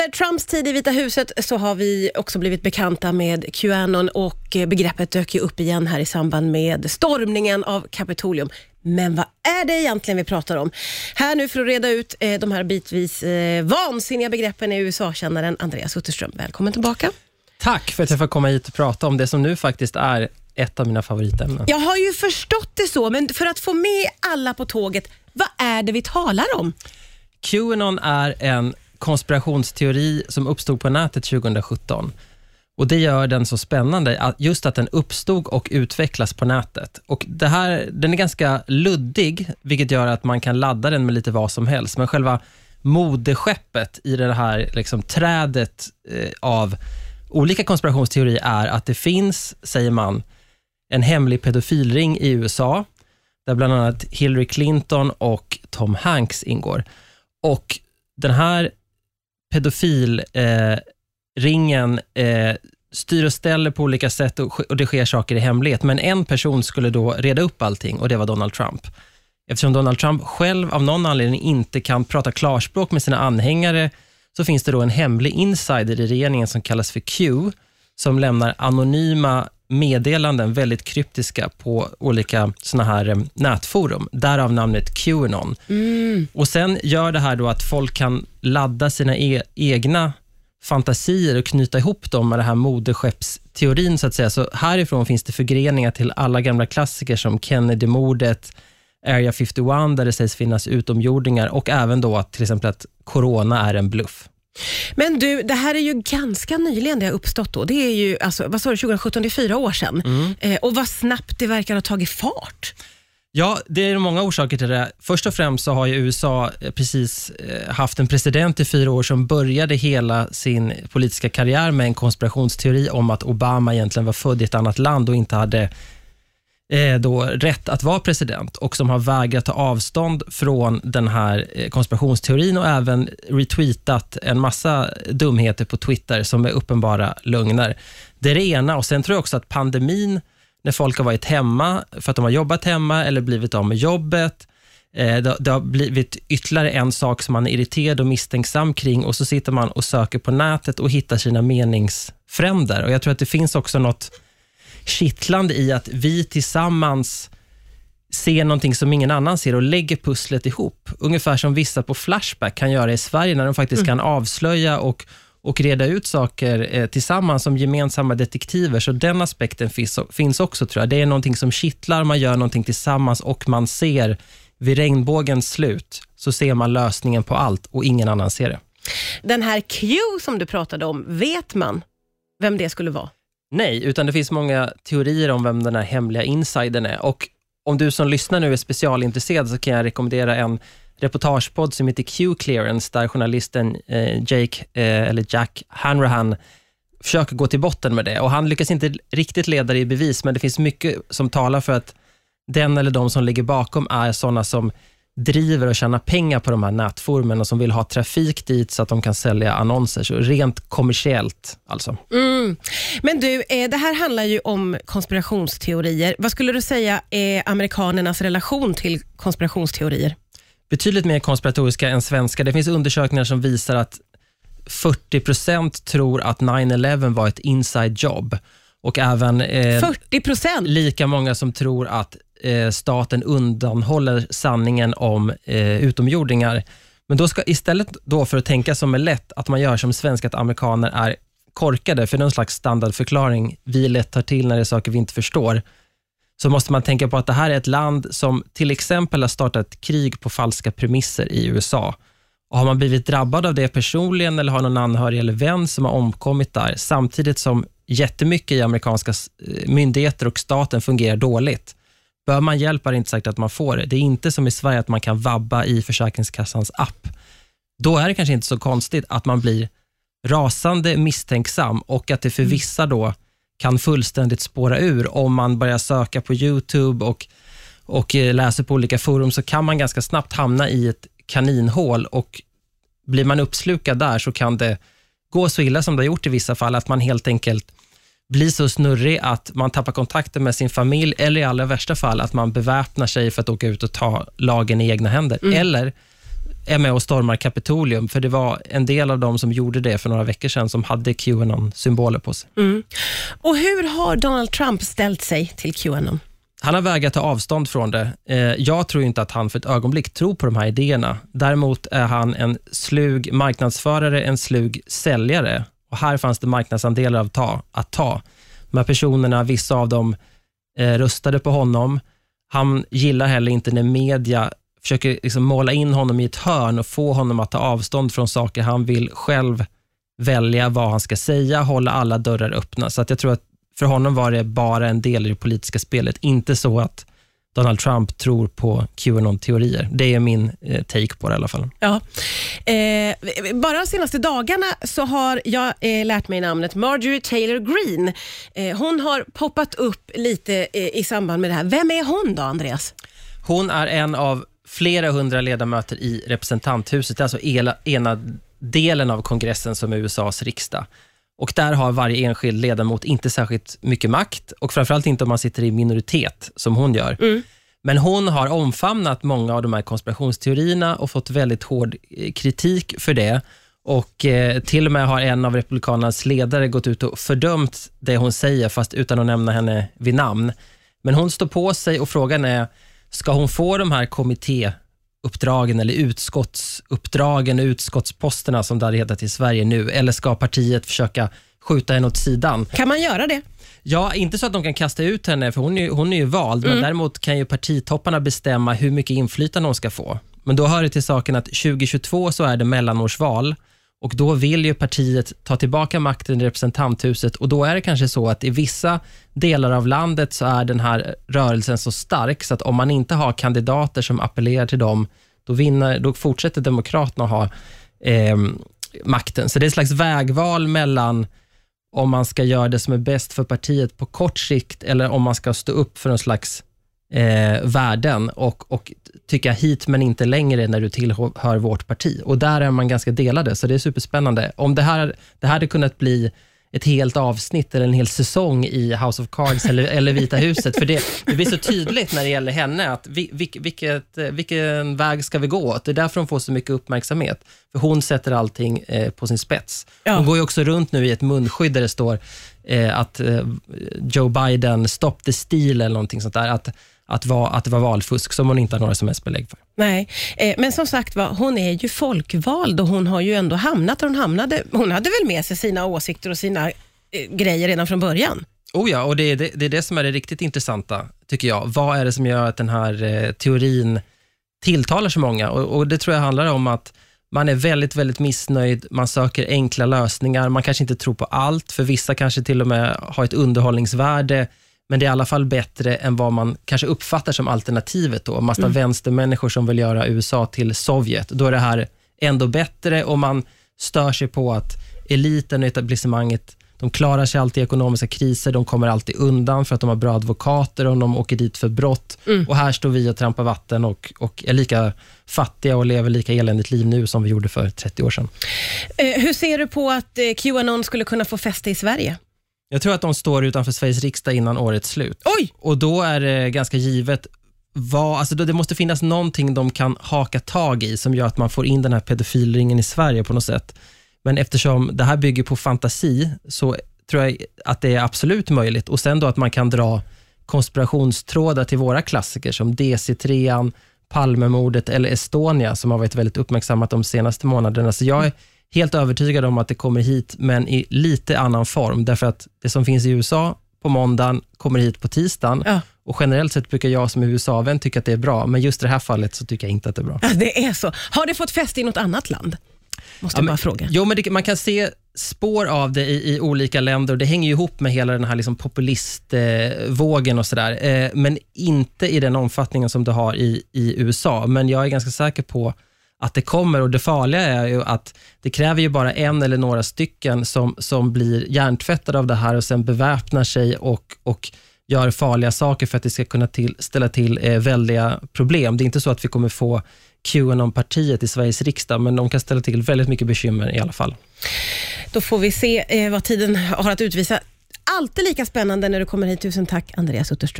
Under Trumps tid i Vita huset så har vi också blivit bekanta med Qanon och eh, begreppet dök ju upp igen här i samband med stormningen av Kapitolium. Men vad är det egentligen vi pratar om? Här nu för att reda ut eh, de här bitvis eh, vansinniga begreppen är USA-kännaren Andreas Utterström. Välkommen tillbaka. Tack för att jag får komma hit och prata om det som nu faktiskt är ett av mina favoritämnen. Jag har ju förstått det så, men för att få med alla på tåget, vad är det vi talar om? Qanon är en konspirationsteori som uppstod på nätet 2017. Och Det gör den så spännande, just att den uppstod och utvecklas på nätet. Och det här, Den är ganska luddig, vilket gör att man kan ladda den med lite vad som helst. Men själva modeskeppet i det här liksom, trädet eh, av olika konspirationsteorier är att det finns, säger man, en hemlig pedofilring i USA, där bland annat Hillary Clinton och Tom Hanks ingår. Och den här pedofilringen eh, eh, styr och ställer på olika sätt och, och det sker saker i hemlighet. Men en person skulle då reda upp allting och det var Donald Trump. Eftersom Donald Trump själv av någon anledning inte kan prata klarspråk med sina anhängare, så finns det då en hemlig insider i regeringen som kallas för Q, som lämnar anonyma meddelanden, väldigt kryptiska, på olika såna här eh, nätforum. Därav namnet Qanon. Mm. Och Sen gör det här då att folk kan ladda sina e egna fantasier och knyta ihop dem med det här moderskeppsteorin, så att säga. Så härifrån finns det förgreningar till alla gamla klassiker som Kennedy-mordet, Area 51, där det sägs finnas utomjordingar och även då till exempel att corona är en bluff. Men du, det här är ju ganska nyligen det har uppstått. Då. Det är ju, alltså, vad sa du, 2017, det är fyra år sedan. Mm. Eh, och vad snabbt det verkar ha tagit fart. Ja, det är många orsaker till det. Först och främst så har ju USA eh, precis eh, haft en president i fyra år som började hela sin politiska karriär med en konspirationsteori om att Obama egentligen var född i ett annat land och inte hade Eh, då rätt att vara president och som har vägrat ta avstånd från den här eh, konspirationsteorin och även retweetat en massa dumheter på Twitter som är uppenbara lögner. Det är det ena och sen tror jag också att pandemin, när folk har varit hemma för att de har jobbat hemma eller blivit av med jobbet, eh, det har blivit ytterligare en sak som man är irriterad och misstänksam kring och så sitter man och söker på nätet och hittar sina meningsfränder. Och Jag tror att det finns också något kittlande i att vi tillsammans ser någonting som ingen annan ser och lägger pusslet ihop. Ungefär som vissa på Flashback kan göra i Sverige, när de faktiskt mm. kan avslöja och, och reda ut saker eh, tillsammans som gemensamma detektiver. Så den aspekten finns, finns också, tror jag. Det är någonting som kittlar, man gör någonting tillsammans och man ser vid regnbågens slut, så ser man lösningen på allt och ingen annan ser det. Den här Q som du pratade om, vet man vem det skulle vara? Nej, utan det finns många teorier om vem den här hemliga insidern är. Och om du som lyssnar nu är specialintresserad så kan jag rekommendera en reportagepodd som heter Q-clearance, där journalisten eh, Jake, eh, eller Jack Hanrahan försöker gå till botten med det. Och Han lyckas inte riktigt leda det i bevis, men det finns mycket som talar för att den eller de som ligger bakom är sådana som driver och tjänar pengar på de här nätforumen och som vill ha trafik dit så att de kan sälja annonser. Så rent kommersiellt alltså. Mm. Men du, eh, det här handlar ju om konspirationsteorier. Vad skulle du säga är amerikanernas relation till konspirationsteorier? Betydligt mer konspiratoriska än svenska. Det finns undersökningar som visar att 40% tror att 9-11 var ett inside job. Och även eh, 40% lika många som tror att eh, staten undanhåller sanningen om eh, utomjordingar. Men då ska istället då för att tänka som är lätt, att man gör som svenskar, att amerikaner är korkade, för någon slags standardförklaring vi lätt tar till när det är saker vi inte förstår, så måste man tänka på att det här är ett land som till exempel har startat ett krig på falska premisser i USA. Och Har man blivit drabbad av det personligen eller har någon anhörig eller vän som har omkommit där, samtidigt som jättemycket i amerikanska eh, myndigheter och staten fungerar dåligt, Bör man hjälp är det inte säkert att man får det. Det är inte som i Sverige att man kan vabba i Försäkringskassans app. Då är det kanske inte så konstigt att man blir rasande misstänksam och att det för mm. vissa då kan fullständigt spåra ur. Om man börjar söka på YouTube och, och eh, läser på olika forum så kan man ganska snabbt hamna i ett kaninhål och blir man uppslukad där så kan det gå så illa som det har gjort i vissa fall, att man helt enkelt blir så snurrig att man tappar kontakten med sin familj eller i allra värsta fall att man beväpnar sig för att åka ut och ta lagen i egna händer. Mm. Eller är med och stormar Kapitolium, för det var en del av dem som gjorde det för några veckor sedan, som hade Qanon-symboler på sig. Mm. Och Hur har Donald Trump ställt sig till Qanon? Han har vägrat ta avstånd från det. Eh, jag tror inte att han för ett ögonblick tror på de här idéerna. Däremot är han en slug marknadsförare, en slug säljare. Och Här fanns det marknadsandelar att ta. Att ta. De här personerna, vissa av dem eh, röstade på honom. Han gillar heller inte när media försöker liksom måla in honom i ett hörn och få honom att ta avstånd från saker han vill själv välja vad han ska säga, hålla alla dörrar öppna. Så att jag tror att för honom var det bara en del i det politiska spelet, inte så att Donald Trump tror på Qanon-teorier. Det är min eh, take på det i alla fall. Ja. Eh, bara de senaste dagarna så har jag eh, lärt mig namnet Marjorie Taylor Greene. Eh, hon har poppat upp lite eh, i samband med det här. Vem är hon då, Andreas? Hon är en av flera hundra ledamöter i representanthuset, alltså ena, ena delen av kongressen som är USAs riksdag. Och Där har varje enskild ledamot inte särskilt mycket makt och framförallt inte om man sitter i minoritet, som hon gör. Mm. Men hon har omfamnat många av de här konspirationsteorierna och fått väldigt hård eh, kritik för det. Och eh, Till och med har en av Republikanernas ledare gått ut och fördömt det hon säger, fast utan att nämna henne vid namn. Men hon står på sig och frågan är, ska hon få de här kommittéuppdragen eller utskottsuppdragen, utskottsposterna som det hade hetat i Sverige nu, eller ska partiet försöka skjuta henne åt sidan? Kan man göra det? Ja, inte så att de kan kasta ut henne, för hon är, hon är ju vald, mm. men däremot kan ju partitopparna bestämma hur mycket inflytande hon ska få. Men då hör det till saken att 2022 så är det mellanårsval och då vill ju partiet ta tillbaka makten i representanthuset och då är det kanske så att i vissa delar av landet så är den här rörelsen så stark så att om man inte har kandidater som appellerar till dem, då, vinner, då fortsätter Demokraterna ha eh, makten. Så det är ett slags vägval mellan om man ska göra det som är bäst för partiet på kort sikt eller om man ska stå upp för en slags eh, värden och, och tycka hit men inte längre när du tillhör vårt parti. Och Där är man ganska delade, så det är superspännande. Om det här, det här hade kunnat bli ett helt avsnitt eller en hel säsong i House of Cards eller, eller Vita huset. För det, det blir så tydligt när det gäller henne, att vi, vilket, vilken väg ska vi gå åt? Det är därför hon får så mycket uppmärksamhet. För hon sätter allting eh, på sin spets. Ja. Hon går ju också runt nu i ett munskydd där det står eh, att eh, Joe Biden, stop the steal eller någonting sånt där. Att, att, va, att det var valfusk som hon inte har några som helst belägg för. Nej, eh, men som sagt var, hon är ju folkvald och hon har ju ändå hamnat där hon hamnade. Hon hade väl med sig sina åsikter och sina eh, grejer redan från början? Oh ja, och det är det, det är det, som är det riktigt intressanta, tycker jag. Vad är det som gör att den här eh, teorin tilltalar så många? Och, och, Det tror jag handlar om att man är väldigt, väldigt missnöjd, man söker enkla lösningar, man kanske inte tror på allt, för vissa kanske till och med har ett underhållningsvärde, men det är i alla fall bättre än vad man kanske uppfattar som alternativet. Då. Massa mm. vänstermänniskor som vill göra USA till Sovjet. Då är det här ändå bättre och man stör sig på att eliten och etablissemanget de klarar sig alltid i ekonomiska kriser, de kommer alltid undan för att de har bra advokater om de åker dit för brott. Mm. Och Här står vi och trampar vatten och, och är lika fattiga och lever lika eländigt liv nu som vi gjorde för 30 år sedan. Eh, hur ser du på att eh, Qanon skulle kunna få fäste i Sverige? Jag tror att de står utanför Sveriges riksdag innan årets slut. Oj! Och då är det ganska givet vad, alltså det måste finnas någonting de kan haka tag i som gör att man får in den här pedofilringen i Sverige på något sätt. Men eftersom det här bygger på fantasi så tror jag att det är absolut möjligt. Och sen då att man kan dra konspirationstrådar till våra klassiker som DC3, Palmemordet eller Estonia som har varit väldigt uppmärksammat de senaste månaderna. Så jag är helt övertygad om att det kommer hit, men i lite annan form. Därför att det som finns i USA på måndagen kommer hit på tisdagen. Ja. Och Generellt sett brukar jag som USA-vän tycka att det är bra, men just i det här fallet så tycker jag inte att det är bra. Ja, det är så. Har det fått fäste i något annat land? Måste ja, jag bara fråga. Jo, men det, man kan se spår av det i, i, olika länder och det hänger ihop med hela den här liksom populistvågen och sådär. Eh, men inte i den omfattningen som det har i, i USA. Men jag är ganska säker på att det kommer och det farliga är ju att det kräver ju bara en eller några stycken som, som blir hjärntvättade av det här och sen beväpnar sig och, och gör farliga saker för att det ska kunna till, ställa till eh, väldiga problem. Det är inte så att vi kommer få Qanon-partiet i Sveriges riksdag, men de kan ställa till väldigt mycket bekymmer i alla fall. Då får vi se eh, vad tiden har att utvisa. Alltid lika spännande när du kommer hit. Tusen tack, Andreas Utterström.